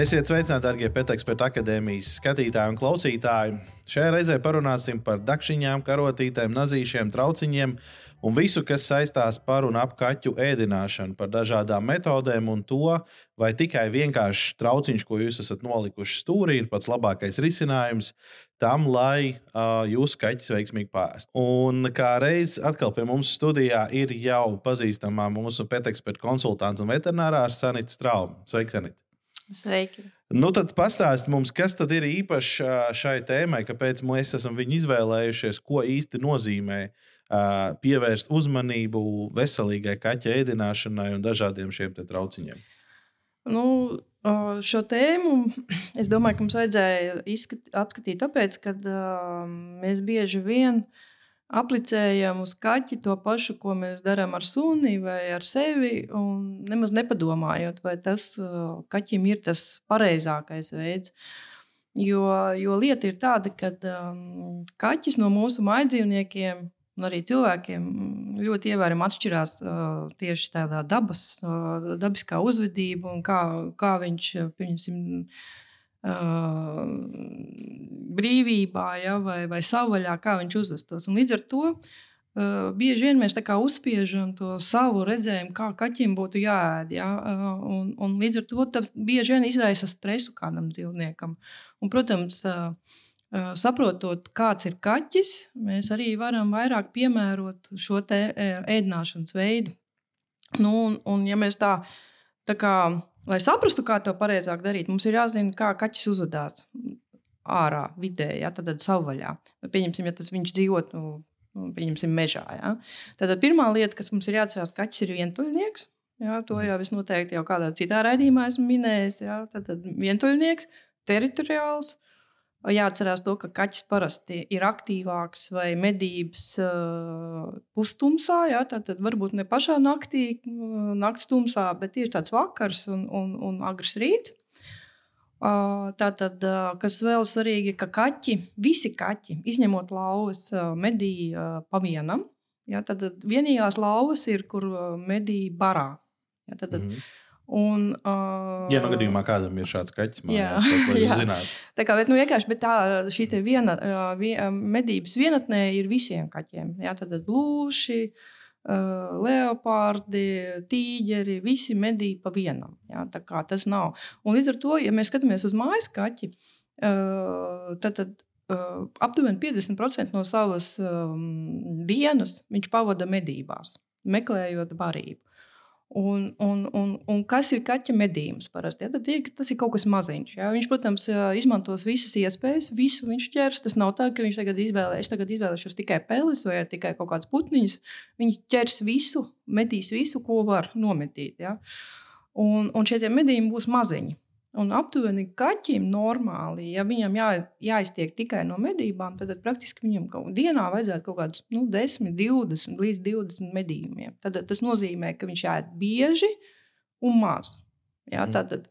Esiet sveicināti, darbie Pēteksperta akadēmijas skatītāji un klausītāji. Šajā reizē parunāsim par dakšiņām, karotītēm, nazīšiem, trauciņiem un visu, kas saistās par un ap kaķu ēdināšanu, par dažādām metodēm un to, vai tikai vienkārši trauciņš, ko jūs esat nolikuši stūrī, ir pats labākais risinājums tam, lai uh, jūsu kaķis veiksmīgi pāriest. Un kā reiz atkal pie mums studijā ir jau pazīstamā mūsu Pēteksperta konsultanta un veterinārā Sanita Strauma. Sveika, Sanita! Sveiki! Nu, tad pastāstiet mums, kas tad ir īpašs šai tēmai, kāpēc mēs esam viņu izvēlējušies, ko īsti nozīmē pievērst uzmanību veselīgai kaķa ēdināšanai un dažādiem šiem trauciņiem. Nu, šo tēmu es domāju, ka mums vajadzēja izskat, apskatīt, tāpēc, ka mēs bieži vien uh, aplicējam uz kaķi to pašu, ko mēs darām ar suni vai ar sevi, un nemaz nepadomājot, vai tas kaķim ir tas pareizākais veids. Jo, jo lieta ir tāda, ka um, kaķis no mūsu maidzīvniekiem un arī cilvēkiem ļoti ievērojami atšķirās uh, tieši tādā dabas, uh, dabiskā uzvedība un kā, kā viņš, pieņemsim, uh, brīvībā ja, vai, vai savvaļā, kā viņš uzvestos. Un līdz ar to uh, bieži vien mēs uzspiežam to savu redzējumu, kā kaķim būtu jāēd. Ja, uh, un, un līdz ar to tas bieži vien izraisa stresu kādam dzīvniekam. Un, protams, uh, uh, saprotot, kāds ir kaķis, mēs arī varam vairāk piemērot šo ēdināšanas veidu. Nu, un, un, ja mēs tā, tā kā Lai saprastu, kā to pareizāk darīt, mums ir jāzina, kā kaķis uzvedās ārā, vidē, ja, tad, tad savvaļā. Pieņemsim, ja tas viņš dzīvot, nu, nu, pieņemsim, mežā. Ja. Tad pirmā lieta, kas mums ir jāatcerās, ka kaķis ir vientuļnieks. Jā, to jau es noteikti jau kādā citā raidījumā esmu minējis. Jā, tad, tad vientuļnieks, teritoriāls, Jāatcerās to, ka kaķis parasti ir aktīvāks vai medības uh, pustumsā. Jā, tad varbūt ne pašā naktī, uh, naktas tumsā, bet tieši tāds vakars un, un, un agrs rīts. Uh, tātad, uh, kas vēl svarīgi, ka kaķi, visi kaķi, izņemot lauvas, medīja pa vienam. Jā, tad vienīgās lauvas ir, kur medīja barā. Jā, tad, mm -hmm. Un, uh, ja nu gadījumā kādam ir šāds kaķis, mājās, jā, tad jūs zināt. Tā kā bet, nu, vienkārši tā, šī viena, uh, medības vienatnē ir visiem kaķiem. Jā, tad blūši, uh, leopardi, tīģeri, visi medī pa vienam. Jā, tā kā tas nav. Un līdz ar to, ja mēs skatāmies uz mājas kaķi, uh, tad, tad uh, aptuveni 50% no savas um, dienas viņš pavada medībās, meklējot barību. Un, un, un, un kas ir kaķa medījums parasti? Ja? Ir, tas ir kaut kas maziņš. Ja? Viņš, protams, izmantos visas iespējas, visu viņš ķers. Tas nav tā, ka viņš tagad izvēlēsies, tagad izvēlēšos tikai peles vai tikai kaut kādas putniņas. Viņš ķers visu, metīs visu, ko var nometīt. Ja? Un, un šie medījumi būs maziņi. Un aptuveni kaķim normāli, ja viņam jā, jāiztiek tikai no medībām, tad, tad praktiski viņam kaut dienā vajadzētu kaut kādus nu, 10, 20 līdz 20 medījumiem. Tad, tas nozīmē, ka viņš ēd bieži un maz. Jā, mm. tātad,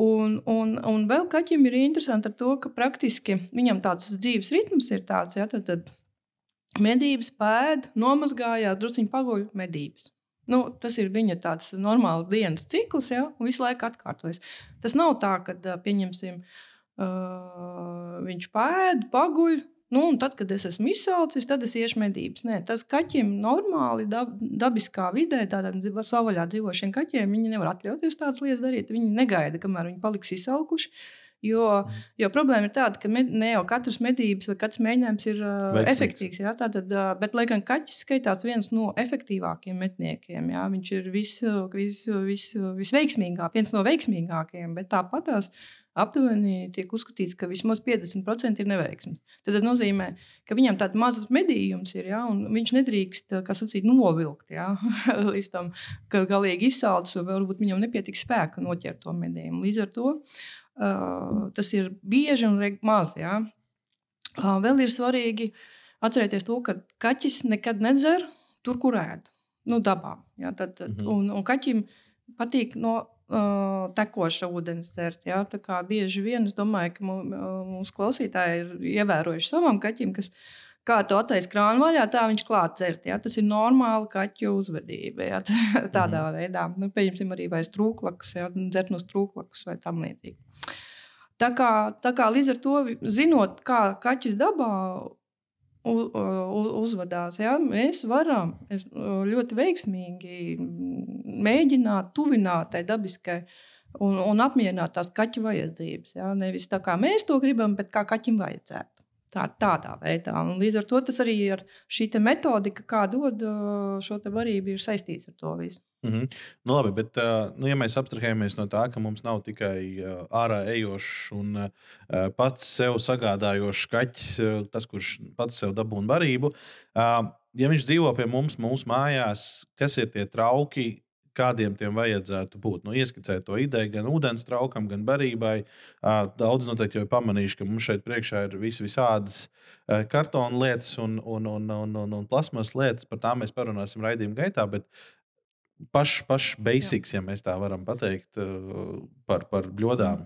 un, un, un vēl kaķim ir interesanti ar to, ka praktiski viņam tāds dzīves ritms ir tāds, ja tad, tad medības pēd, nomazgājās, druskuļi paguļ medības. Nu, tas ir viņa tāds normāls dienas cikls, ja, un visu laiku atkārtojas. Tas nav tā, ka, pieņemsim, uh, viņš pēd, paguļ, nu, un tad, kad es esmu izsaucis, tad es iešu medības. Nē, tas kaķim normāli, dab, dabiskā vidē, tādā savvaļā dzīvošiem kaķiem, viņi nevar atļauties tādas lietas darīt. Viņi negaida, kamēr viņi paliks izsalkuši. Jo, mm. jo problēma ir tāda, ka med, ne jau katrs medības vai katrs mēģinājums ir uh, Veiksmīgs. efektīvs. Jā, tātad, uh, bet, lai gan kaķis skaitās viens no efektīvākajiem metniekiem, jā, viņš ir vis, vis, vis, visveiksmīgākais, viens no veiksmīgākajiem, bet tāpat tās aptuveni tiek uzskatīts, ka vismaz 50% ir neveiksmes. Tad tas nozīmē, ka viņam tāds mazs medījums ir, ja, un viņš nedrīkst sacīt, novilkt ja, līdz tam, ka galīgi izsalcis, vai varbūt viņam nepietiks spēka noķert to medījumu. Līdz ar to Uh, tas ir bieži un maz. Ja? Uh, vēl ir svarīgi atcerēties to, ka kaķis nekad nedzer tur, kur ēd. Nu, dabā. Ja? Tad, tad, mm -hmm. un, un kaķim patīk no uh, tekoša ūdens dzert. Ja? Tā kā bieži vien es domāju, ka mūsu klausītāji ir ievērojuši savam kaķim, kas kā tu attaisno krānu vaļā, tā viņš klāt dzert. Ja? Tas ir normāli kaķu uzvedība. Ja? Tādā mm. veidā, nu, pieņemsim, arī vai strūklakus, ja? dzert no strūklakus vai tam līdzīgi. Tā kā, tā kā līdz ar to, zinot, kā kaķis dabā uzvedās. Ja? Mēs varam ļoti veiksmīgi mēģināt tuvināt tai dabiskai un, un apmierināt tās kaķu vajadzības. Ja? Nevis tā kā mēs to gribam, bet kā kaķim vajadzētu. Tā, tādā veidā. Un līdz ar to tas arī ir šī metodika, kā dod šo varību, ir saistīts ar to visu. Mm -hmm. nu, labi, bet, nu, ja mēs abstrahējamies no tā, ka mums nav tikai ārā ejošs un pats sev sagādājošs kaķis, tas, kurš pats sev dabūna barību, ja viņš dzīvo pie mums, mūsu mājās, kas ir tie trauki, kādiem tiem vajadzētu būt. Nu, ieskicēt to ideju gan ūdens traukam, gan barībai. Daudz noteikti jau ir pamanījuši, ka mums šeit priekšā ir vis visādas kartona lietas un, un, un, un, un, un plasmas lietas. Par tām mēs parunāsim raidījuma gaitā. Bet pašs paš basics, Jā. ja mēs tā varam pateikt, par, par bļodām.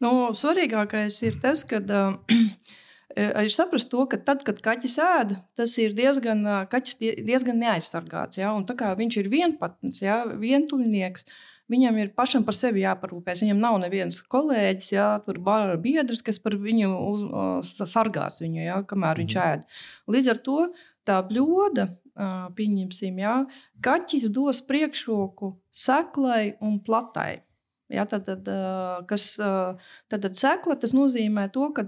Nu, svarīgākais ir tas, ka. Ir saprast to, ka tad, kad kaķis ēd, tas ir diezgan, kaķis diezgan neaizsargāts. Ja? Un tā kā viņš ir vienpatns, ja? vientuļnieks, viņam ir pašam par sevi jāparūpēs. Viņam nav neviens kolēģis, ja? tur bara biedrs, kas par viņu uz, uh, sargās viņu, ja? kamēr mhm. viņš ēd. Līdz ar to tā bļoda, pieņemsim, ja? kaķis dos priekšroku seklai un platai. Ja, tad, tad, kas, tad, tad sekla tas nozīmē to, ka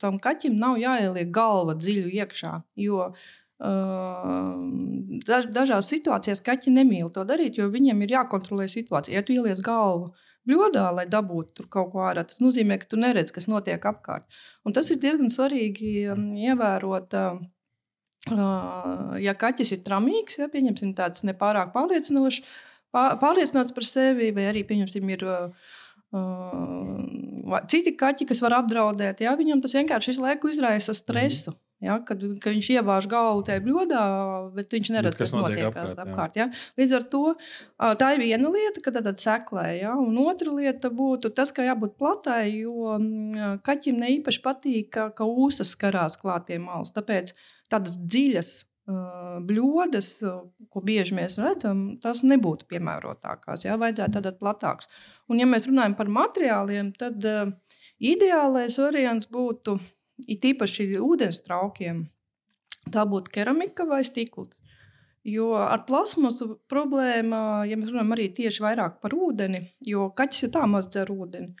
tam kaķim nav jāieliek galva dziļi iekšā. Jo daž, dažās situācijās kaķi nemīl to darīt, jo viņiem ir jākontrolē situācija. Ja tu ieliec galvu bļodā, lai dabūtu kaut ko ārā, tas nozīmē, ka tu neredz, kas notiek apkārt. Un tas ir diezgan svarīgi ievērot. Ja kaķis ir tramīgs, ja pieņemsim tāds nepārāk pārliecinošs, pārliecināts par sevi, vai arī, pieņemsim, ir uh, citi kaķi, kas var apdraudēt. Jā, viņam tas vienkārši visu laiku izraisa stresu. Mm. Ja, kad, kad viņš ievāž galvu tajā bļodā, bet viņš neredz, kas notiek apkārt. apkārt ja. Līdz ar to tā ir viena lieta, ka tad seklē. Ja, un otra lieta būtu tas, ka jābūt platai, jo kaķim ne īpaši patīk, ka, ka ūsas karās klāt pie malas. Tāpēc tādas dziļas bļodas, ko bieži mēs redzam, tas nebūtu piemērotākās. Jā, vajadzētu tādāt platāks. Un, ja mēs runājam par materiāliem, tad uh, ideālais variants būtu, it īpaši ūdens traukiem, tā būtu keramika vai stikls. Jo ar plasmasu problēma, ja mēs runājam arī tieši vairāk par ūdeni, jo kaķis ir tā maz dzer ūdeni.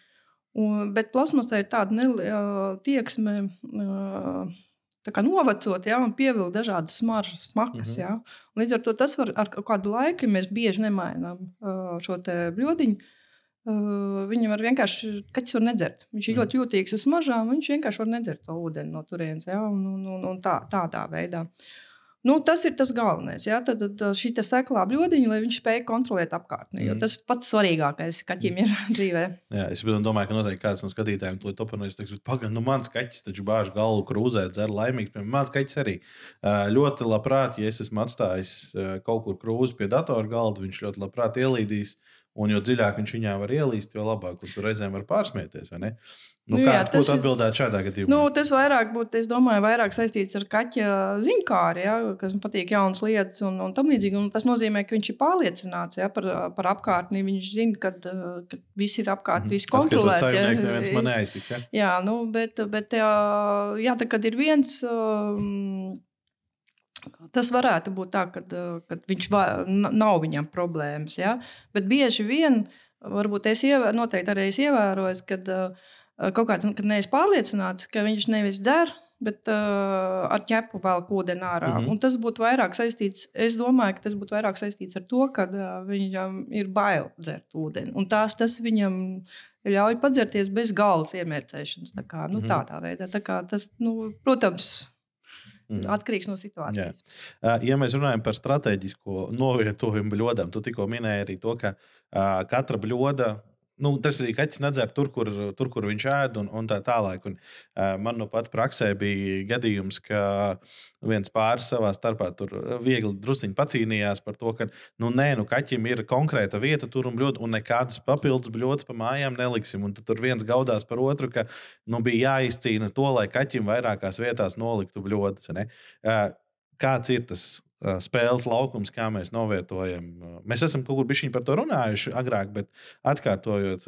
Un, bet plasmasai ir tāda neliela tieksme. Uh, novacot, ja, un pievilkt dažādas smaržas, smakas. Mm -hmm. ja. Līdz ar to tas var ar kādu laiku, ja mēs bieži nemainām uh, šo bļodiņu. Uh, viņam var vienkārši, kaķis var nedzert. Viņš ir mm. ļoti jūtīgs uz smaržām, viņš vienkārši var nedzert to ūdeni no turienes. Ja, un, un, un, un tā, tādā veidā. Uh, Nu, tas ir tas galvenais. Ja? Tad, tad šī seklā bļodiņa, lai viņš spēj kontrolēt apkārtni. Mm. Tas pats svarīgākais kaķim ir dzīvē. Jā, es domāju, ka noteikti kāds no skatītājiem to topanīs. Teiks, pagaidi, nu mans kaķis taču bāž galvu krūzē, dzer laimīgs. Mans kaķis arī ļoti labprāt, ja es esmu atstājis kaut kur krūzi pie datora galda, viņš ļoti labprāt ielīdīs. Un jo dziļāk viņš viņā var ielīst, jo labāk tur reizēm var pārsmieties. Nu, nu, kā jā, tas atbildētu šādā gadījumā? Nu, tas vairāk būtu, es domāju, vairāk saistīts ar kaķa zinkāri, ja, kas patīk jaunas lietas un, un tam līdzīgi. Un tas nozīmē, ka viņš ir pārliecināts ja, par, par apkārtni. Viņš zina, ka, ka viss ir apkārt, mm. viss kontrolēts. Ja. Neviens man neaiztiks. Ja? Jā, nu, bet, bet jā, jā, tā, kad ir viens. Um, Tas varētu būt tā, ka viņš va, nav viņam problēmas. Ja? Bet bieži vien, varbūt es ievēr, noteikti arī es ievēroju, ka uh, kaut kāds, kad neesmu pārliecināts, ka viņš nevis dzer, bet uh, ar ķepu vēl ūdeni ārā. Mm -hmm. Un tas būtu vairāk saistīts, es domāju, ka tas būtu vairāk saistīts ar to, ka uh, viņam ir bail dzert ūdeni. Un tās, tas viņam ļauj padzerties bez galvas iemērcēšanas. Tā kā, nu, mm -hmm. Tādā veidā. Tā kā tas, nu, protams, Mm. Atkarīgs no situācijas. Jā. Ja mēs runājam par strateģisko novietojumu bļodam, tu tikko minēji arī to, ka katra bļoda nu, tas bija kaķis nedzer tur, kur, tur, kur viņš ēd, un, un tā tālāk. Un, uh, man nu pat praksē bija gadījums, ka viens pāris savā starpā tur viegli druskuļi pacīnījās par to, ka, nu, nē, nu, kaķim ir konkrēta vieta tur un bļod, un nekādas papildus bļodas pa mājām neliksim. Un tur viens gaudās par otru, ka nu, bija jāizcīna to, lai kaķim vairākās vietās noliktu bļodas. Uh, kāds ir tas spēles laukums, kā mēs novietojam. Mēs esam kaut kur bijuši par to runājuši agrāk, bet atkārtojot,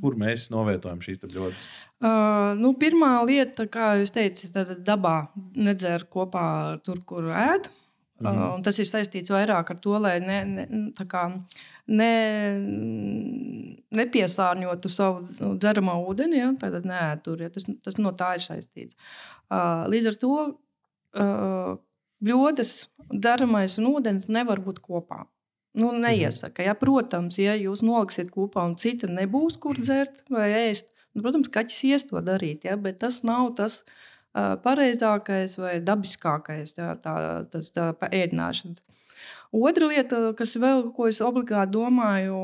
kur mēs novietojam šīs bļodas. Uh, nu, pirmā lieta, kā jūs teicat, tad dabā nedzer kopā tur, kur ēd. Mm uh, tas ir saistīts vairāk ar to, lai ne, ne, kā, ne, nepiesārņotu savu dzeramo ūdeni. Ja? Tad nē, tur, ja? tas, tas no tā ir saistīts. Uh, līdz ar to uh, bļodas, darbamais un ūdens nevar būt kopā. Nu, neiesaka. Ja, protams, ja jūs noliksiet kopā un cita nebūs, kur dzert vai ēst, nu, protams, kaķis ies to darīt, ja, bet tas nav tas uh, pareizākais vai dabiskākais ja, tā, tas, tā ēdināšanas. Otra lieta, kas vēl, ko es obligāti domāju,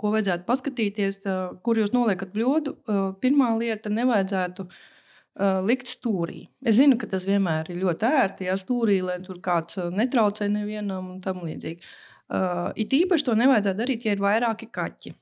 ko vajadzētu paskatīties, kur jūs noliekat bļodu, pirmā lieta nevajadzētu uh, uh, likt stūrī. Es zinu, ka tas vienmēr ir ļoti ērti, ja stūrī, lai tur kāds netraucē nevienam un tam līdzīgi. Uh, it īpaši to nevajadzētu darīt, ja ir vairāki kaķi.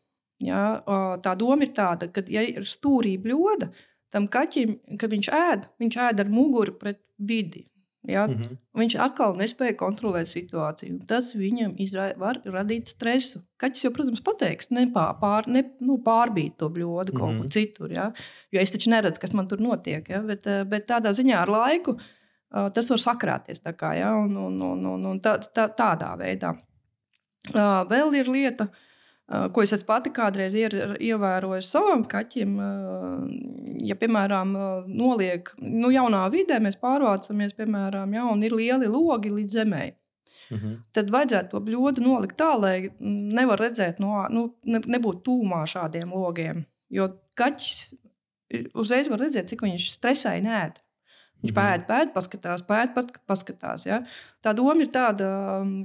Ja? Uh, tā doma ir tāda, ka, ja ir stūrī bļoda, tam kaķim, kad viņš ēd, viņš ēd ar muguru pret vidi. Ja? Mm -hmm. Viņš atkal nespēja kontrolēt situāciju. Tas viņam izra, var radīt stresu. Kaķis jau, protams, pateiks, nepār, ne, nu, pārbīt to kaut mm -hmm. kur citur. Ja? Jo es taču neredzu, kas man tur notiek. Ja? Bet, eh, bet tādā ziņā ar laiku uh, tas var sakrāties. Kā, ja? un, un, un, un, un tā, tā, tādā veidā. Uh, vēl ir lieta, uh, ko es pati kādreiz ievēroju savam kaķim. Ja, piemēram, noliek nu, jaunā vidē, mēs pārvācamies, piemēram, ja, un ir lieli logi līdz zemē. Mhm. -huh. Tad vajadzētu to bļodu nolikt tā, lai nevar redzēt, no, nu, ne, nebūtu tūmā šādiem logiem. Jo kaķis uzreiz var redzēt, cik viņš stresēji nē. Viņš pēta, mhm. pēta, paskatās, pēta, paskatās. Ja? Tā doma ir tāda,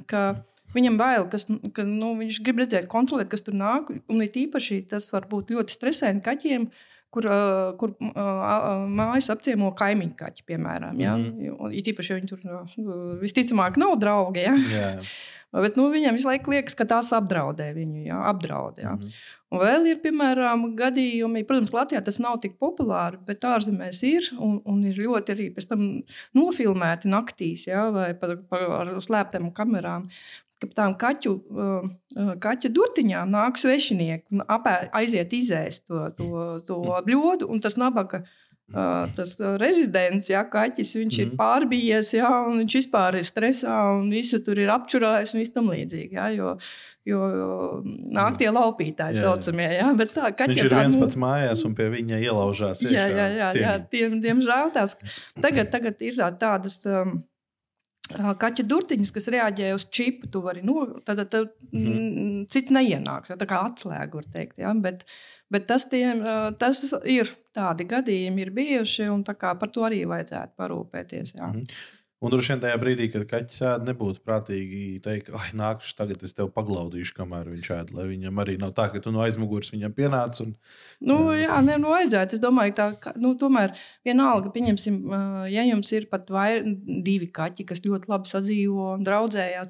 ka Viņam bail, kas, ka nu, viņš grib redzēt, kontrolēt, kas tur nāk. Un it īpaši tas var būt ļoti stresaini kaķiem, kur, uh, kur uh, mājas apciemo kaimiņu kaķi, piemēram. Ja? Mm -hmm. It īpaši, ja viņi tur uh, visticamāk nav draugi. Ja? Yeah. Bet nu, viņam visu laiku liekas, ka tās apdraudē viņu. Ja? Apdraud, ja? mm -hmm. Un vēl ir, piemēram, gadījumi, protams, Latvijā tas nav tik populāri, bet ārzemēs ir un, un ir ļoti arī pēc tam nofilmēti naktīs, ja, vai pa, pa, ar slēptām kamerām ka tām kaķu, uh, uh, kaķu durtiņām nāk svešinieki un apē, aiziet izēst to, to, to bļodu. Tas nabaga uh, tas rezidents, ja kaķis, viņš mm. ir mhm. pārbijies, ja, un viņš vispār ir stresā un visu tur ir apčurājis un viss tam līdzīgi. Ja, jo, Jo nāk tie laupītāji, tā saucamie. Ja? Tā, Viņš ir tā, viens nu, pats mājās, un pie viņa ielaužās. Jā, jā, jā, jā tiem, diemžēl tās tagad, tagad ir tādas. Um, Kaķa durtiņas, kas reaģē uz čipu, tu vari no, tad, tad mm cits neienāks. Tā kā atslēga, var teikt. Ja? Bet, bet tas, tiem, tas ir tādi gadījumi, ir bijuši, un par to arī vajadzētu parūpēties. Ja? Mm. Un droši vien tajā brīdī, kad kaķis ēd, nebūtu prātīgi teikt, ah, nākšu tagad, es tevi paglaudīšu, kamēr viņš ēd. Lai viņam arī nav tā, ka tu no aizmugures viņam pienāc. Un, nu, jā, ne, nu, vajadzētu. Es domāju, ka tā, nu, tomēr vienalga, pieņemsim, ja jums ir pat vai, divi kaķi, kas ļoti labi sadzīvo un draudzējās,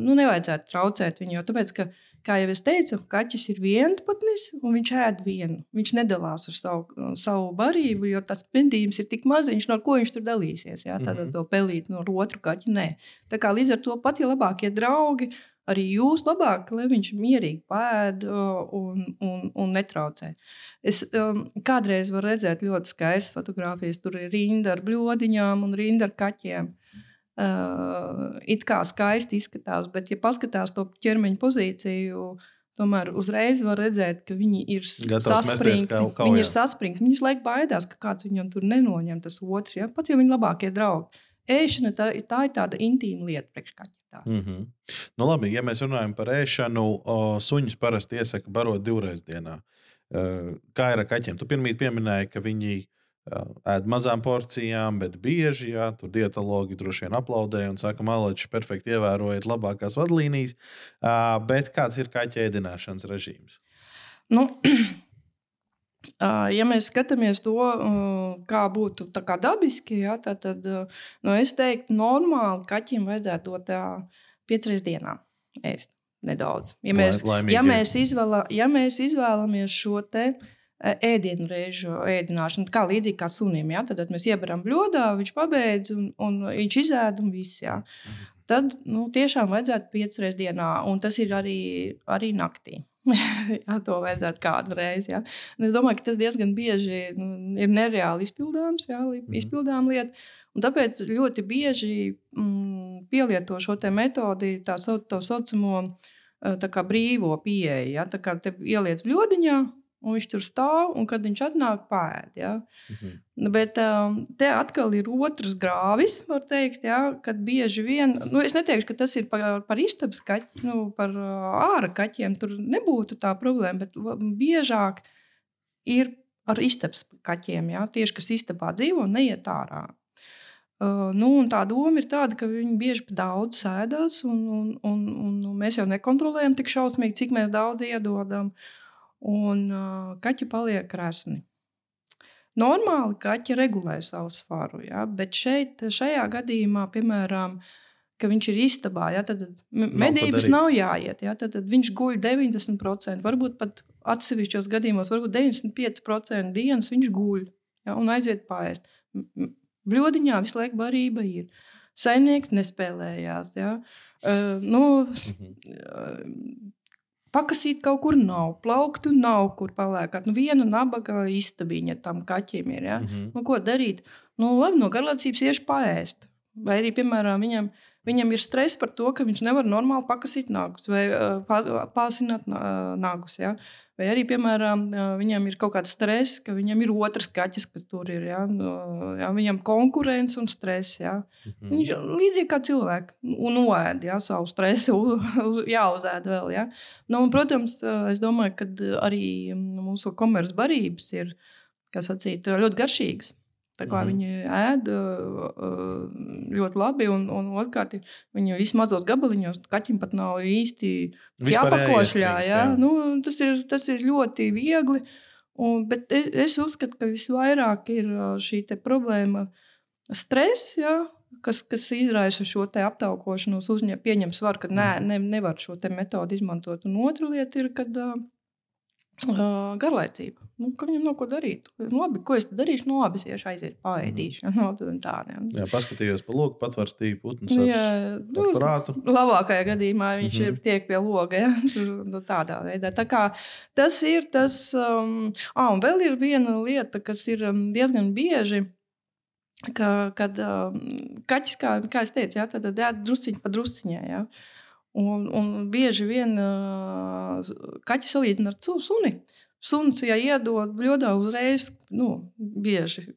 nu, nevajadzētu traucēt viņu. Jo, tāpēc, ka, Kā jau es teicu, kaķis ir vienpatnis un viņš ēd vienu. Viņš nedalās ar savu, savu barību, jo tas pendījums ir tik maziņš, no ko viņš tur dalīsies. Jā, tātad mm -hmm. to pelīt no otru kaķu. Nē. Tā kā līdz ar to pat ja labākie draugi, arī jūs labāk, lai viņš mierīgi pēd un, un, un netraucē. Es um, kādreiz varu redzēt ļoti skaistas fotogrāfijas. Tur ir rinda ar bludiņām un rinda ar kaķiem. Uh, it kā skaisti izskatās, bet, ja paskatās to ķermeņa pozīciju, tomēr uzreiz var redzēt, ka viņi ir saspringti. Viņi ir saspringti. Visu laiku baidās, ka kāds viņam tur nenoņem tas otrs. Ja? Pat ja viņi labākie draugi. Ēšana tā, tā ir tāda intīma lieta priekškā. Mm -hmm. nu, labi, ja mēs runājam par ēšanu, o, suņus parasti iesaka barot divreiz dienā. Uh, kā ir ar kaķiem? Tu pirmie pieminēji, ka viņi ēd mazām porcijām, bet bieži. Jā, tur dietologi droši vien aplaudē un saka, malači, perfekti ievērojot labākās vadlīnijas. Bet kāds ir kaķa ēdināšanas režīms? Nu, Ja mēs skatāmies to, kā būtu kā dabiski, ja, tad, tad nu, es teiktu, normāli kaķim vajadzētu dot piecas dienā ēst nedaudz. Ja mēs, Laimīgi. ja mēs, izvēla, ja mēs izvēlamies šo te ēdienu reižu ēdināšanu, kā līdzīgi kā sunim, ja, tad, tad mēs iebaram bļodā, viņš pabeidz un, un viņš izēd un viss. Ja. Tad nu, tiešām vajadzētu piecas reizes dienā, un tas ir arī, arī naktī. jā, to vajadzētu kādu reizi. Jā. Es domāju, ka tas diezgan bieži nu, ir nereāli izpildāms, jā, mm. izpildām lieta. Un tāpēc ļoti bieži mm, pielieto šo metodi, tā, tā saucamo tā brīvo pieeju. Ja? Tā kā te ieliec bļodiņā, un viņš tur stāv, un kad viņš atnāk, pēd. Ja? Mhm. Bet um, te atkal ir otrs grāvis, var teikt, ja? kad bieži vien, nu, es neteikšu, ka tas ir par, par istabas kaķiem, nu, par uh, ārā kaķiem, tur nebūtu tā problēma, bet biežāk ir ar istabas kaķiem, ja? tieši kas istabā dzīvo un neiet ārā. Uh, nu, tā doma ir tāda, ka viņi bieži par daudz sēdās, un, un, un, un, un mēs jau nekontrolējam tik šausmīgi, cik mēs daudz iedodam. Uh, un uh, kaķi paliek krasni. Normāli kaķi regulē savu svaru, ja? bet šeit, šajā gadījumā, piemēram, ka viņš ir istabā, ja, tad medības nav, nav jāiet. Ja, tad, tad viņš guļ 90%, varbūt pat atsevišķos gadījumos, varbūt 95% dienas viņš guļ ja, un aiziet pāriest. Bļodiņā visu laiku barība ir. Saimnieks nespēlējās. Ja. Uh, nu, uh, Pakasīt kaut kur nav, plauktu nav, kur paliekāt. Nu, viena nabaga istabiņa tam kaķim ir. Ja? Mm -hmm. nu, ko darīt? Nu, labi, no garlaicības iešu paēst. Vai arī, piemēram, viņam, viņam ir stress par to, ka viņš nevar normāli pakasīt nagus vai pāsināt nagus. Ja? Vai arī, piemēram, viņam ir kaut kāds stress, ka viņam ir otrs kaķis, kas tur ir. Ja? Ja? Viņam ir konkurence un stress. Ja? -hmm. Viņš ir līdzīgi kā cilvēks un noēd ja? savu stresu, jāuzēd vēl. Ja? Nu, un, protams, es domāju, ka arī mūsu komercbarības ir sacīt, ļoti garšīgas. Tā kā mm. viņi ēd ļoti labi, un, un otrkārt, viņi visu mazos gabaliņos, kaķim pat nav īsti jāpakošļā. Jā. Nu, tas, ir, tas ir ļoti viegli. Un, bet es, es uzskatu, ka visvairāk ir šī problēma stress, jā, kas, kas izraisa šo aptaukošanos, uzņem, pieņem svaru, ka nē, ne, nevar šo metodi izmantot. Un otra lieta ir, kad uh, Uh, garlaicība. Nu, ka viņam nav ko darīt. Nu, labi, ko es darīšu? Nu, labi, es iešu aiziet, paēdīšu. Mm. No, tādiem. Jā, paskatījos pa logu, patvarstīju putnu. Jā, nu, prātu. Labākajā gadījumā viņš mm -hmm. ir tiek pie loga. Ja? nu, tādā veidā. Tā kā tas ir tas. Um, ah, un vēl ir viena lieta, kas ir diezgan bieži. Ka, kad um, kaķis, kā, kā es teicu, jā, tad, tad jā, drusciņi pa drusciņai. Jā. Un, un bieži vien uh, kaķi salīdzina ar suni. Suns, ja iedod bļodā uzreiz, nu, bieži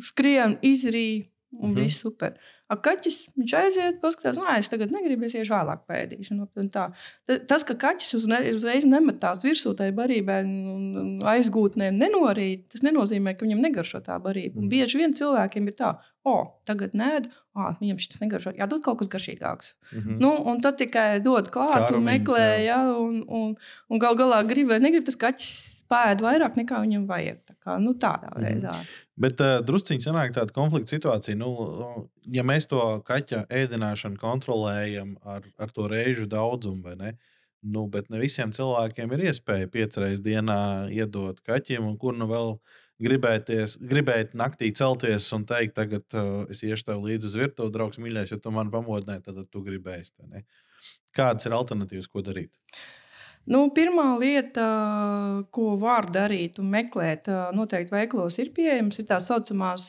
skrien, izrīja un mm -hmm. viss super. A kaķis viņš aiziet, paskatās, no es tagad negribu, es iešu vēlāk pēdīšu. Nu, Tas, ka kaķis uzreiz nemetās virsū tai barībai un aizgūtnēm nenorīt, tas nenozīmē, ka viņam negaršo tā barība. Un mm. bieži vien cilvēkiem ir tā, o, oh, tagad nē, oh, viņam šis negaršo, jādod kaut kas garšīgāks. Mm -hmm. nu, un tad tikai dod klāt Kārumins, un meklē, jā. Ja, un, un, un gal galā grib vai negrib tas kaķis pēd vairāk nekā viņam vajag. Tā kā, nu, tādā mhm. veidā. Mm. Bet uh, drusciņš sanāk tāda konflikta situācija. Nu, ja mēs to kaķa ēdināšanu kontrolējam ar, ar to reižu daudzumu, vai ne? Nu, bet ne visiem cilvēkiem ir iespēja piecas reizes dienā iedot kaķim, un kur nu vēl gribēties, gribēt naktī celties un teikt, tagad uh, es iešu tev līdzi uz virtuvi, draugs, mīļais, ja tu man pamodinē, tad tu gribēsi. Kādas ir alternatīvas, ko darīt? Nu, pirmā lieta, ko var darīt un meklēt, noteikti veiklos ir pieejamas, ir tā saucamās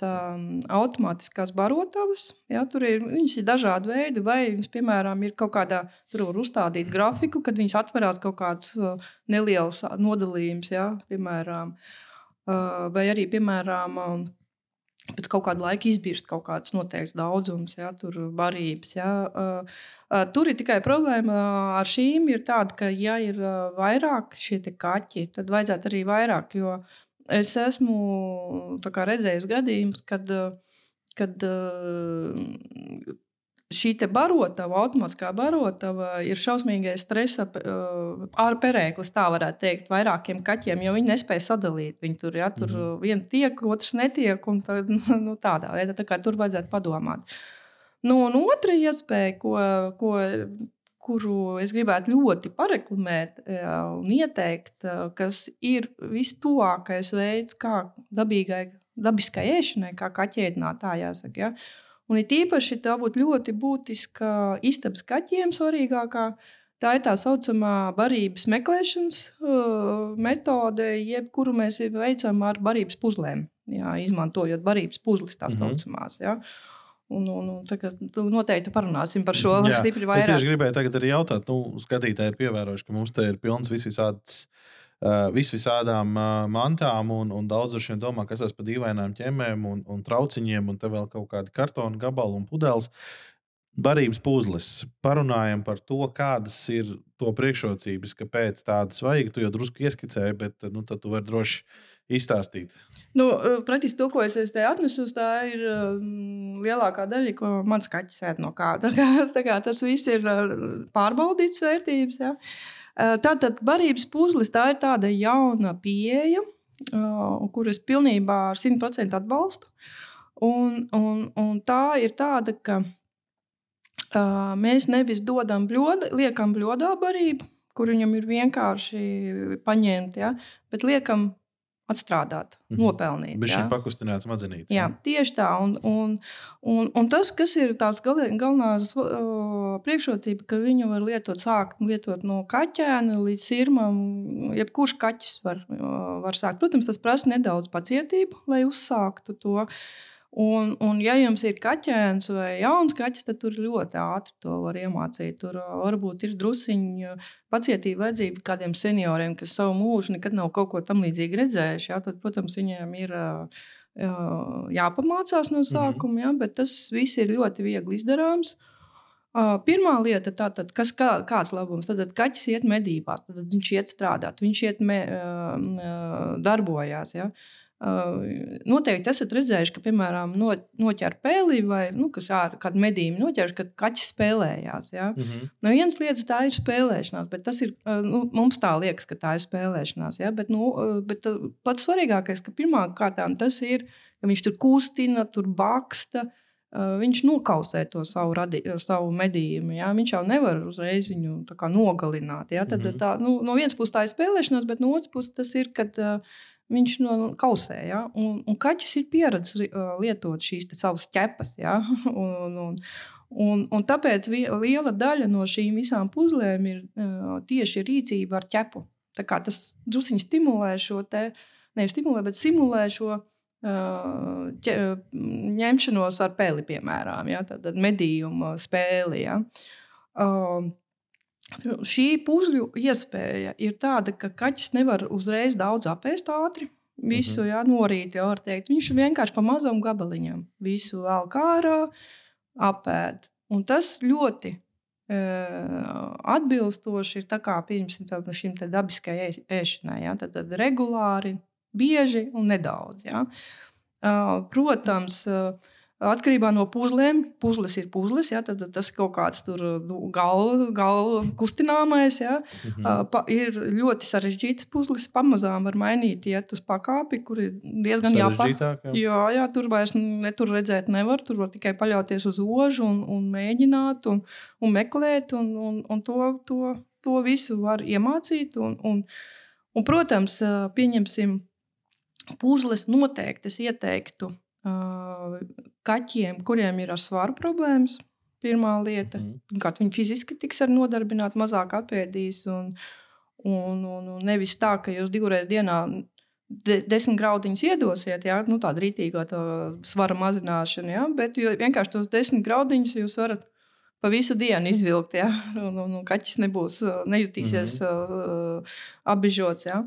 automātiskās barotavas. Ja, tur ir, ir dažādi veidi, vai viņas, piemēram, ir kaut kādā, tur var uzstādīt grafiku, kad viņas atverās kaut kāds neliels nodalījums, ja, piemēram, vai arī, piemēram, pēc kaut kāda laika izbirst kaut kāds noteikts daudzums, ja, tur barības. Ja. Uh, uh, tur ir tikai problēma ar šīm, ir tāda, ka, ja ir vairāk šie kaķi, tad vajadzētu arī vairāk. Jo es esmu redzējis gadījumus, kad, kad šī barotava, automātiskā barotava, ir šausmīgais stresa ārperēklis, tā varētu teikt, vairākiem kaķiem, jo viņi nespēja sadalīt. Viņi tur, ja, tur mm -hmm. viens tiek, otrs netiek, un tā, nu, tādā veidā tā tur vajadzētu padomāt. Nu, un otra iespēja, ko, ko, kuru es gribētu ļoti pareklamēt un ieteikt, kas ir vistuvākais veids, kā dabīgai, dabiskai ēšanai, kā kaķēdināt, tā jāsaka. Ja? Un it īpaši tā būtu ļoti būtiska istabas kaķiem svarīgākā. Tā ir tā saucamā barības meklēšanas uh, metode, jebkuru mēs veicam ar barības puzlēm, jā, izmantojot barības puzles tā mhm. saucamās. Jā. Un, un, un tagad noteikti parunāsim par šo stipri vairāk. Es tieši gribēju tagad arī jautāt, nu, skatītāji ir pievērojuši, ka mums te ir pilns visvisāds uh, visvisādām uh, mantām, un, un daudz no šiem domā, kas tas par dīvainām ķemmēm un, un trauciņiem, un te vēl kaut kādi kartona gabali un pudeles. Barības puzles. Parunājam par to, kādas ir to priekšrocības, kāpēc tādas vajag. Tu jau drusku ieskicēji, bet nu, tu vari droši izstāstīt. Nu, praktiski to, ko es te atnesu, tā ir um, lielākā daļa, ko mans kaķis ēd no kā. Tā kā, tā kā tas viss ir pārbaudīts vērtības. Ja? Uh, Tātad barības puzles tā ir tāda jauna pieeja, kur es pilnībā ar 100% atbalstu. Un, un, un tā ir tāda, ka mēs nevis dodam bļodu, liekam bļodā barību, kur viņam ir vienkārši paņemt, ja, bet liekam atstrādāt, mm -hmm. nopelnīt. Bet šī pakustināt smadzenītes. Jā, tieši tā. Un, un, un, un tas, kas ir tās gal, galvenās uh, priekšrocība, ka viņu var lietot, sākt lietot no kaķēna līdz sirmam. Jebkurš kaķis var, uh, var sākt. Protams, tas prasa nedaudz pacietību, lai uzsāktu to. Un, un, ja jums ir kaķēns vai jauns kaķis, tad tur ļoti ātri to var iemācīt. Tur varbūt ir druskuļi pacietība vajadzība kādiem senioriem, kas savu mūžu nekad nav kaut ko tam līdzīgu redzējuši. Jā, tad, protams, viņiem ir jāpamācās no mhm. sākuma, jā, bet tas viss ir ļoti viegli izdarāms. Pirmā lieta, tātad, kas, kā, kāds labums, tad kaķis iet medībās, tad viņš iet strādāt, viņš iet me, darbojās. Ja? Uh, Noteikti esat redzējuši, ka, piemēram, no, noķer pēli vai nu, kādu medījumu noķer, kad kaķis spēlējās. Ja? Mm -hmm. no vienas lietas tā ir spēlēšanās, bet tas ir, nu, mums tā liekas, ka tā ir spēlēšanās. Ja? Bet, nu, bet pats svarīgākais, ka pirmām kārtām tas ir, ka viņš tur kustina, tur baksta. Viņš nokausē to savu, radi, savu medījumu. Ja? Viņš jau nevar uzreiz viņu nogalināt. Ja? Tad, mm -hmm. tā, nu, no vienas puses tā ir spēlēšanās, bet no otras puses tas ir, kad uh, viņš no kausē. Ja? Un, un kaķis ir pieredzējis lietot šīs savas ķepas. Ja? un, un, un, un tāpēc liela daļa no šīm visām puzlēm ir uh, tieši rīcība ar ķepu. Tas druskuļi stimulē šo te, nevis stimulē, bet simulē šo. Uh, ķe, ņemšanos ar peli, piemēram, ja, tad medījumu spēli. Ja. Uh, Šī puzļu iespēja ir tāda, ka kaķis nevar uzreiz daudz apēst ātri. Visu mm -hmm. jā, norīt, jau var teikt. Viņš vienkārši pa mazam gabaliņam visu vēl kā ārā apēd. Un tas ļoti e, atbilstoši ir kā, pieņemsim, šim dabiskajai ēšanai. Ja? Tad, tad regulāri, bieži un nedaudz. Ja? Protams, uh, Atkarībā no puzlēm, puzles ir puzles, ja, tad tas ir kaut kāds nu, galva gal kustināmais. Ja. Mm -hmm. pa, ir ļoti sarežģītas puzles, pamazām var mainīt, iet uz pakāpi, kur ir diezgan jāpārāk. Jā, jā, tur vairs netur redzēt nevar, tur var tikai paļauties uz ožu un, un mēģināt un, un meklēt, un, un, un to, to, to visu var iemācīt. Un, un, un, protams, pieņemsim, puzles noteikti es ieteiktu kaķiem, kuriem ir ar svaru problēmas. Pirmā lieta, mm. kā viņi fiziski tiks nodarbināti, mazāk apēdīs. Un, un, un, un nevis tā, ka jūs divreiz dienā de, desmit graudiņus iedosiet, ja? nu, tāda rītīga tā svara mazināšana, ja? bet vienkārši tos desmit graudiņus jūs varat pa visu dienu izvilkt. Ja? Un, un, un kaķis nebūs, nejutīsies mm -hmm. uh, apbežots. Ja?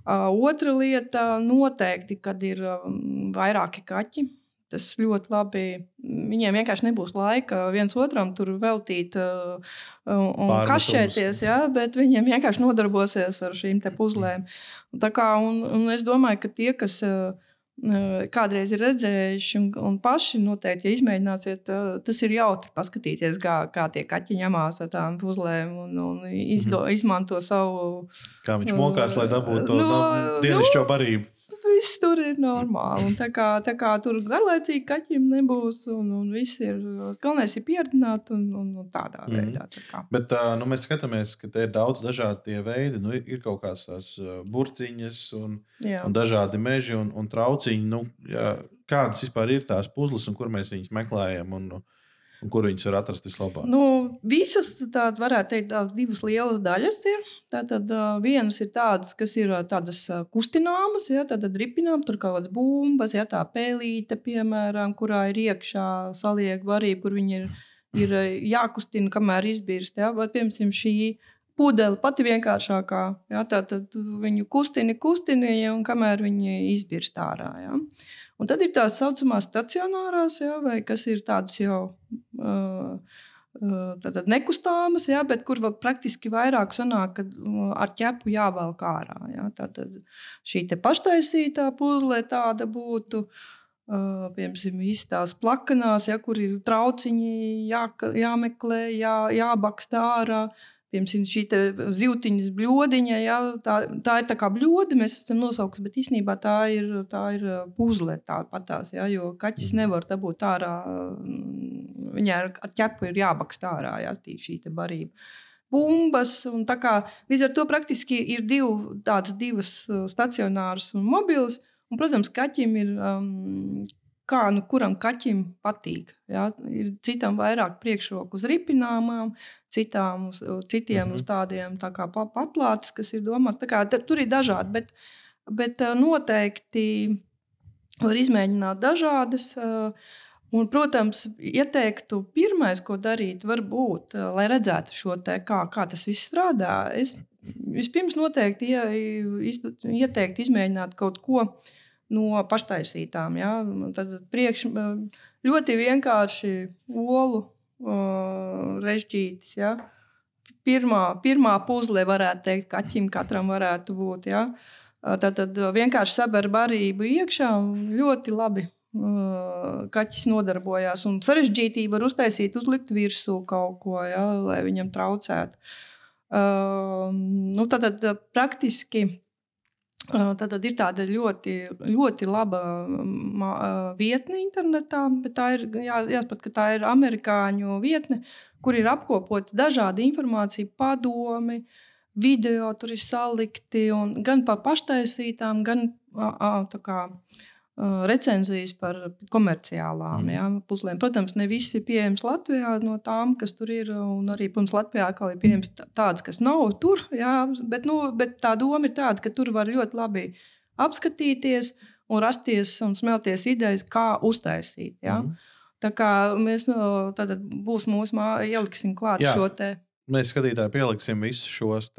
Uh, otra lieta noteikti, kad ir um, vairāki kaķi tas ļoti labi. Viņiem vienkārši nebūs laika viens otram tur veltīt uh, un kašķēties, ja, bet viņiem vienkārši nodarbosies ar šīm puzlēm. Un, kā, un, un es domāju, ka tie, kas uh, kādreiz ir redzējuši, un, un paši noteikti, ja izmēģināsiet, tas ir jautri paskatīties, kā, kā tie kaķi ņemās ar tām puzlēm un, un izdo, mm -hmm. izmanto savu. Kā viņš mokās, lai dabūtu to no, nu, dienascho nu, barību viss tur ir normāli. Un tā kā, tā kā tur garlaicīgi kaķim nebūs, un, un viss ir. Galvenais ir pieredzināt un, un, un tādā mm. veidā. Tā Bet uh, nu, mēs skatāmies, ka te ir daudz dažādu veidu. Nu, ir kaut kādas tās burciņas un, Jā. un dažādi meži un, un trauciņi. Nu, jā, kādas vispār ir tās puzles un kur mēs viņus meklējam? Un, Un kur viņas var atrast vislabāk? Nu, visas tādas, varētu teikt, tādas divas lielas daļas ir. Tātad uh, vienas ir tādas, kas ir tādas kustināmas, ja, tātad ripinām, tur kaut kādas bumbas, ja tā pēlīte, piemēram, kurā ir iekšā saliek varība, kur viņi ir, ir jākustina, kamēr izbirst. Ja, vai, piemēram, šī pudele pati vienkāršākā, ja, tātad viņu kustini, kustini, ja, un kamēr viņi izbirst ārā. Ja. Un tad ir tās saucamās stacionārās, jā, vai kas ir tādas jau uh, tātad nekustāmas, jā, bet kur praktiski vairāk sanāk, kad ar ķepu jāvelk ārā. Jā. Tātad šī paštaisītā puzle tāda būtu. Uh, piemēram, izstāsta plakanās, ja, kur ir trauciņi, jā, jāmeklē, jā, jābaksta ārā. Uh, Piemēram, šī zīltiņas bludiņa, ja, tā, tā ir tā kā blude, mēs esam nosaukuši, bet īstenībā tā ir, tā ir puzle tāpatās, ja, jo kaķis mhm. nevar dabūt ārā, viņai ar, ar ķepu ir jābakst ārā, ja, šī barība. Bumbas, un tā kā līdz ar to praktiski ir div, tādas divas stacionāras un mobilas, un, protams, kaķim ir um, kā nu, kuram kaķim patīk. Ja? Ir citam vairāk priekšroku uz ripināmām, citām, uz, citiem mm -hmm. uz tādiem tā kā paplātes, kas ir domāts. Tur ir dažādi, bet, bet noteikti var izmēģināt dažādas. Un, protams, ieteiktu, pirmais, ko darīt, varbūt, lai redzētu šo te, kā, kā tas viss strādā. Es vispirms noteikti ie, ieteiktu izmēģināt kaut ko uh, no paštaisītām. Ja? Tad priekš, ļoti vienkārši olu uh, režģītis. Ja? Pirmā, pirmā puzle, varētu teikt, kaķim katram varētu būt. Ja? Tad, tad vienkārši saber barību iekšā ļoti labi uh, kaķis nodarbojās. Un sarežģītību var uztaisīt, uzlikt virsū kaut ko, ja, lai viņam traucētu. Uh, nu, tad, tad praktiski Tad ir tāda ļoti, ļoti laba vietne internetā, bet tā ir jā, jāsaprot, ka tā ir amerikāņu vietne, kur ir apkopota dažādi informācija, padomi, video tur ir salikti gan par paštaisītām, gan tā kā recenzijas par komerciālām mm. jā, puslēm. Protams, ne viss ir pieejams Latvijā no tām, kas tur ir. Arī, protams, Latvijā ir pieejams tādas, kas nav tur. Jā, bet, nu, bet tā doma ir tāda, ka tur var ļoti labi apskatīties un rasties un smelties idejas, kā uztaisīt. Jā. Mm. Tā kā mēs no, būs mūsu māja, ieliksim klāt jā. šo te. Mēs skatītāji pieliksim visus šos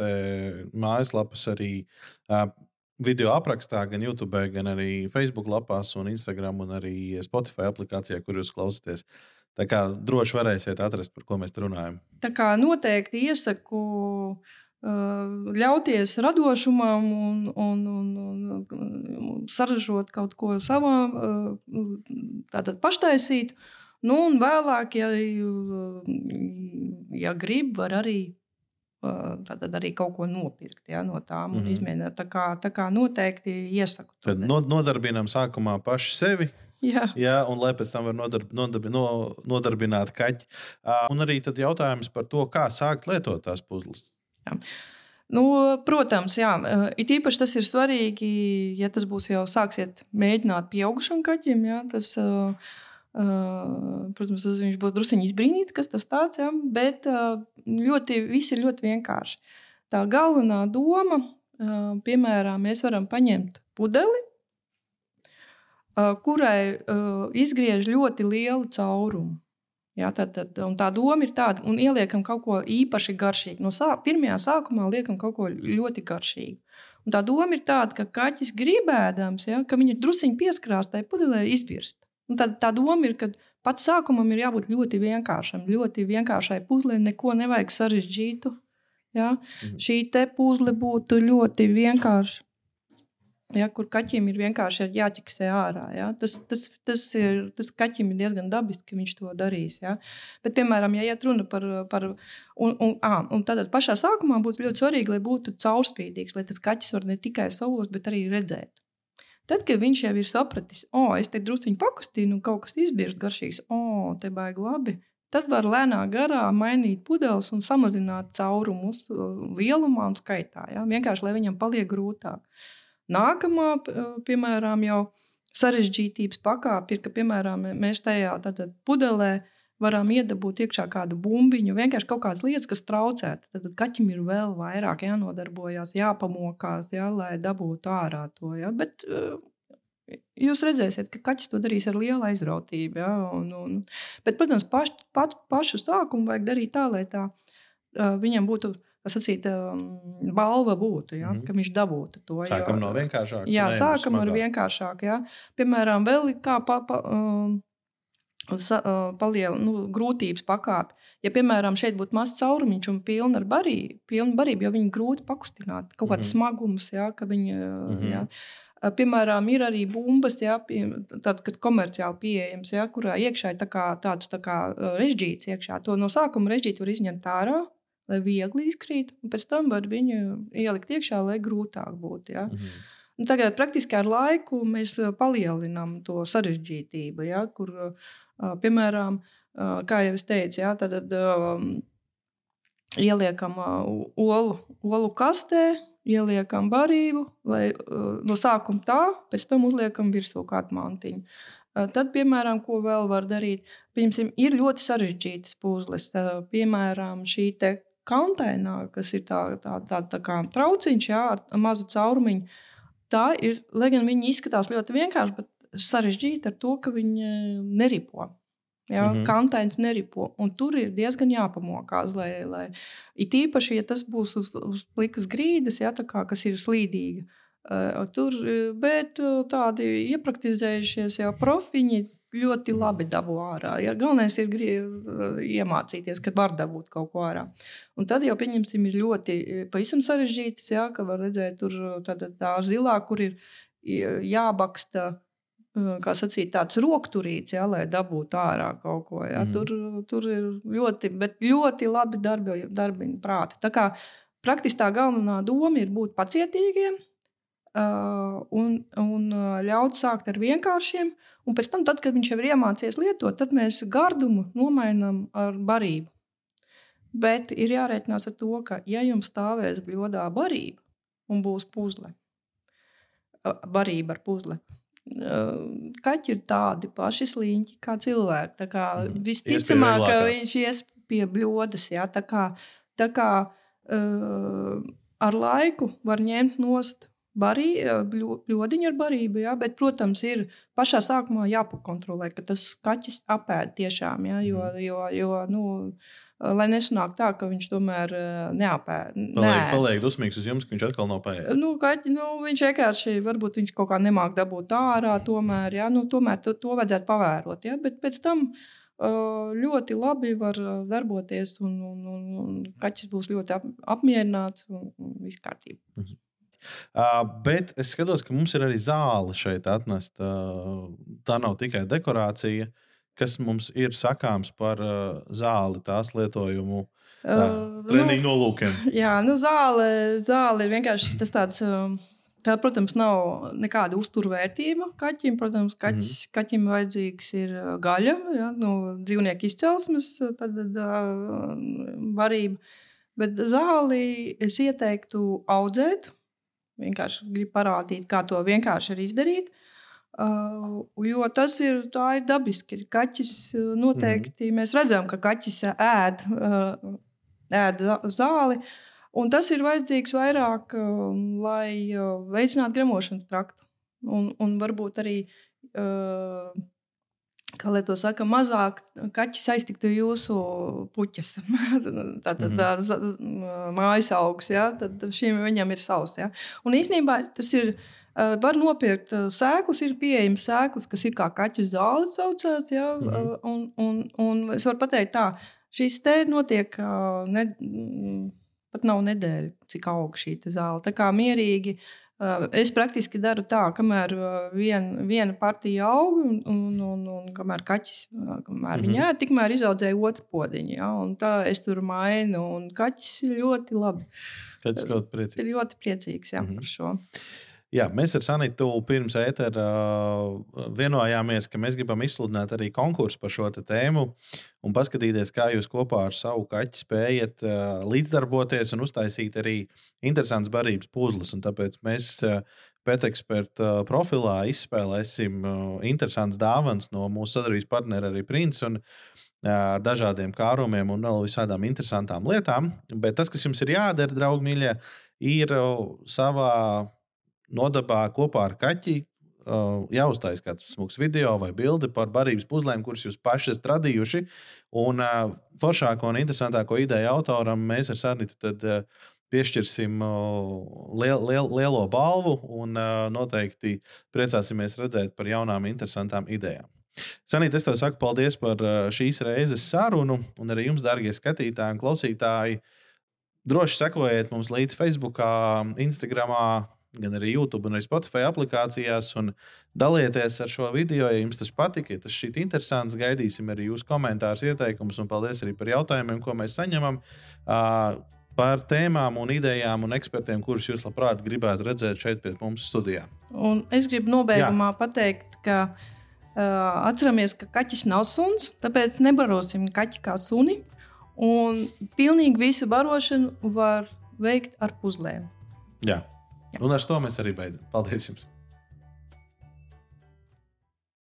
mājaslapas arī. Uh, video aprakstā, gan YouTube, gan arī Facebook lapās, un Instagram, un arī Spotify aplikācijā, kur jūs klausāties. Tā kā droši varēsiet atrast, par ko mēs runājam. Tā kā noteikti iesaku ļauties radošumam un, un, un, un saražot kaut ko savam, tātad paštaisīt. Nu, un vēlāk, ja, ja grib, var arī Tad arī kaut ko nopirkt ja, no tām un mm -hmm. izmēģināt. Tā kā, tā kā noteikti iesaku. Tad nodarbinām sākumā paši sevi. Jā. Jā, un lai pēc tam var nodarb, nodarb, no, nodarbināt kaķi. Un arī jautājums par to, kā sākt lietot tās puzles. Jā. Nu, protams, jā, it īpaši tas ir svarīgi, ja tas būs jau sāksiet mēģināt pieaugušam kaķim. Jā, tas, uh, Protams, viņš būs druskuļi izbrīnīts, kas tas tāds ir. Bet ļoti, viss ir ļoti vienkārši. Tā galvenā doma, piemēram, mēs varam paņemt pudeli, kurai izgriež ļoti lielu caurumu. Jā, tad, tad, tā doma ir tāda, un ieliekam kaut ko īpaši garšīgu. No sā, pirmajā sākumā liekam kaut ko ļoti garšīgu. Un tā doma ir tāda, ka kaķis gribēdams, ja, ka viņš druskuļi pieskrās tai pudelē, izbirst. Un tad tā doma ir, ka pats sākumam ir jābūt ļoti vienkāršam, ļoti vienkāršai puzlei, neko nevajag sarežģītu. Ja? Mhm. Šī te puzle būtu ļoti vienkārša ja, kur kaķim ir vienkārši jāķeksē ārā. Ja. Tas, tas, tas, ir, tas kaķim ir diezgan dabiski, ka viņš to darīs. Ja. Bet, piemēram, ja iet runa par. par un, un, à, un tad pašā sākumā būtu ļoti svarīgi, lai būtu caurspīdīgs, lai tas kaķis var ne tikai savos, bet arī redzēt. Tad, kad viņš jau ir sapratis, o, oh, es te druskuļi pakustīju, un kaut kas izbiežs garšīgs, o, oh, te baigi labi. Tad var lēnā garā mainīt pudeles un samazināt caurumus lielumā un skaitā. Ja? Vienkārši, lai viņam paliek grūtāk. Nākamā, piemēram, jau sarežģītības pakāpe ir, ka, piemēram, mēs tajā pudelē varam iedabūt iekšā kādu bumbiņu, vienkārši kaut kādas lietas, kas traucē. Tad kaķim ir vēl vairāk jānodarbojas, jāpamokās, jā, lai dabūtu ārā to. Jā. Bet, Jūs redzēsiet, ka kaķis to darīs ar lielu aizrautību. Ja? Un, un, bet, protams, paš, pat, pašu sākumu vajag darīt tā, lai tā, uh, viņam būtu uh, sacīt, um, balva būtu, ja, mm -hmm. ka viņš dabūtu to. Sākam jo, no vienkāršākā. Jā, sākam ar vienkāršāku. Ja. Piemēram, vēl kā pa, pa, um, sa, paliela nu, grūtības pakāpe. Ja, piemēram, šeit būtu mazs caurumiņš un pilna ar barību, pilna barību, jo viņu grūti pakustināt, kaut kāds mm -hmm. smagums, ja, ka viņi. Mm -hmm. ja, Piemēram, ir arī bumbas, ja, tāds, kas komerciāli pieejams, ja, kurā iekšā ir tā kā, tāds tā kā režģīts. Iekšā. To no sākuma režģīti var izņemt ārā, lai viegli izkrīt, un pēc tam var viņu ielikt iekšā, lai grūtāk būtu. Ja? Mm -hmm. Tagad praktiski ar laiku mēs palielinām to sarežģītību, ja? kur, piemēram, kā jau es teicu, ja? tad ieliekam olu, olu kastē, ieliekam barību, lai no sākuma tā, pēc tam uzliekam virsū kādu mantiņu. Tad, piemēram, ko vēl var darīt, Piemēram, ir ļoti sarežģītas puzles. Piemēram, šī konteinā, kas ir tā, tā, tā, tā kā trauciņš, jā, ar mazu caurumiņu. Tā ir, lai gan viņi izskatās ļoti vienkārši, bet sarežģīti ar to, ka viņi neripo. Ja, mm -hmm. Kantains neripo. Un tur ir diezgan jāpamokās. Lai, lai, it īpaši, ja tas būs uz, uz plikas grīdas, ja, kā, kas ir slīdīga. Uh, tur, bet tādi iepraktizējušies jau profiņi, ļoti labi dabū ārā. Ja? Galvenais ir iemācīties, kad var dabūt kaut ko ārā. Un tad jau, pieņemsim, ir ļoti pavisam sarežģītas, ja? ka var redzēt, tur tā, tā zilā, kur ir jābaksta. Kā sacīt, tāds rokturīts, ja, lai dabūtu ārā kaut ko. Ja. Mm. Tur, tur ir ļoti, ļoti labi darbi, darbi prāti. Tā kā praktiski tā galvenā doma ir būt pacietīgiem, Uh, un, un ļaut sākt ar vienkāršiem, un pēc tam, tad, kad viņš jau ir iemācījies lietot, tad mēs gardumu nomainām ar barību. Bet ir jārēķinās ar to, ka, ja jums stāvēs bļodā barība un būs puzle, barība ar puzli, kaķi ir tādi paši sliņķi kā cilvēki. Tā kā mm. visticamāk, ka viņš ies pie bļodas. Ja? Tā kā, tā kā uh, ar laiku var ņemt nost barī, bļodiņu ar barību, jā, bet, protams, ir pašā sākumā jāpakontrolē, ka tas kaķis apēd tiešām, jā, jo, mhm. jo, jo nu, lai nesanāk tā, ka viņš tomēr neapēd. Paliek, paliek dusmīgs uz jums, ka viņš atkal nav pēdējis. Nu, kaķi, nu, viņš vienkārši, varbūt viņš kaut kā nemāk dabūt ārā, tomēr, jā, nu, tomēr to, to vajadzētu pavērot, jā, bet pēc tam ļoti labi var darboties, un, un, un, un kaķis būs ļoti ap, apmierināts un, viss kārtībā. Mhm. Uh, bet es skatos, ka mums ir arī zāle šeit atnesta. Uh, tā nav tikai dekorācija, kas mums ir sakāms par uh, zāli, tās lietojumu. Uh, treniņu nu, nolūkiem. Jā, nu, zāle, zāle ir vienkārši tas tāds. Uh, Tā, protams, nav nekāda uzturvērtība kaķim. Protams, kaķis, mm. kaķim vajadzīgs ir gaļa, ja, no dzīvnieku izcelsmes, tad uh, varība. Bet zāli es ieteiktu audzēt, Vienkārši gribu parādīt, kā to vienkārši var izdarīt. Uh, jo tas ir, ir dabiski. Kaķis uh, noteikti, mm. mēs redzam, ka kaķis ēd, ēd zāli. Un tas ir vajadzīgs vairāk, lai veicinātu gremošanas traktu. Un, un varbūt arī kā lai to saka, mazāk kaķis aiztiktu jūsu puķis. Tātad mm -hmm. tā, mājas augs, ja? tad šim viņam ir savs. Ja? Un īsnībā tas ir var nopirkt sēklas, ir pieejamas sēklas, kas ir kā kaķu zāle, saucās. Ja? Mm -hmm. un, un, un es varu pateikt, tā, šīs te notiek ne, pat nav nedēļa, cik aug šī zāle. Tā kā mierīgi. Es praktiski daru tā, kamēr vien, viena partija aug, un, un, un, un kamēr kaķis kamēr mm -hmm. viņa ēd, tikmēr izaudzēja otru podziņu. Ja? Tā es tur mainu, un kaķis ir ļoti labi. Kaķis ļoti priecīgs. Ir ļoti priecīgs jā, mm -hmm. par šo. Jā, mēs ar Sanitu pirms ētera uh, vienojāmies, ka mēs gribam izsludināt arī konkursu par šo tēmu un paskatīties, kā jūs kopā ar savu kaķi spējat uh, līdzdarboties un uztaisīt arī interesants barības puzles. Un tāpēc mēs uh, pēteksperta profilā izspēlēsim interesants dāvans no mūsu sadarbības partnera arī Prince. Un, ar dažādiem kārumiem un vēl visādām interesantām lietām. Bet tas, kas jums ir jādara, draugi, mīļie, ir savā nodabā kopā ar kaķi. Uh, jāuztais kāds smūgs video vai bilde par barības puzlēm, kuras jūs paši esat radījuši. Un uh, foršāko un interesantāko ideju autoram mēs ar Sarnitu tad, uh, piešķirsim uh, liel, liel, lielo balvu un uh, noteikti priecāsimies redzēt par jaunām, interesantām idejām. Sanīt, es tev saku paldies par uh, šīs reizes sarunu, un arī jums, darbie skatītāji un klausītāji. Droši sekojiet mums līdzi Facebook, Instagram, gan arī YouTube, gan arī Spotify aplikācijās. Dalieties ar šo video, ja jums tas patika. Ja tas šķiet interesants, gaidīsim arī jūsu komentārus, ieteikumus un paldies arī par jautājumiem, ko mēs saņemam. Uh, par tēmām, un idejām un ekspertiem, kurus jūs labprāt gribētu redzēt šeit pie mums studijā. Un es gribu nobeigumā Jā. pateikt, ka uh, atceramies, ka kaķis nav suns, tāpēc nebarosim kaķi kā suni. Un pilnīgi visu barošanu var veikt ar puzlēm. Jā. Un ar to mēs arī beidzam. Paldies jums!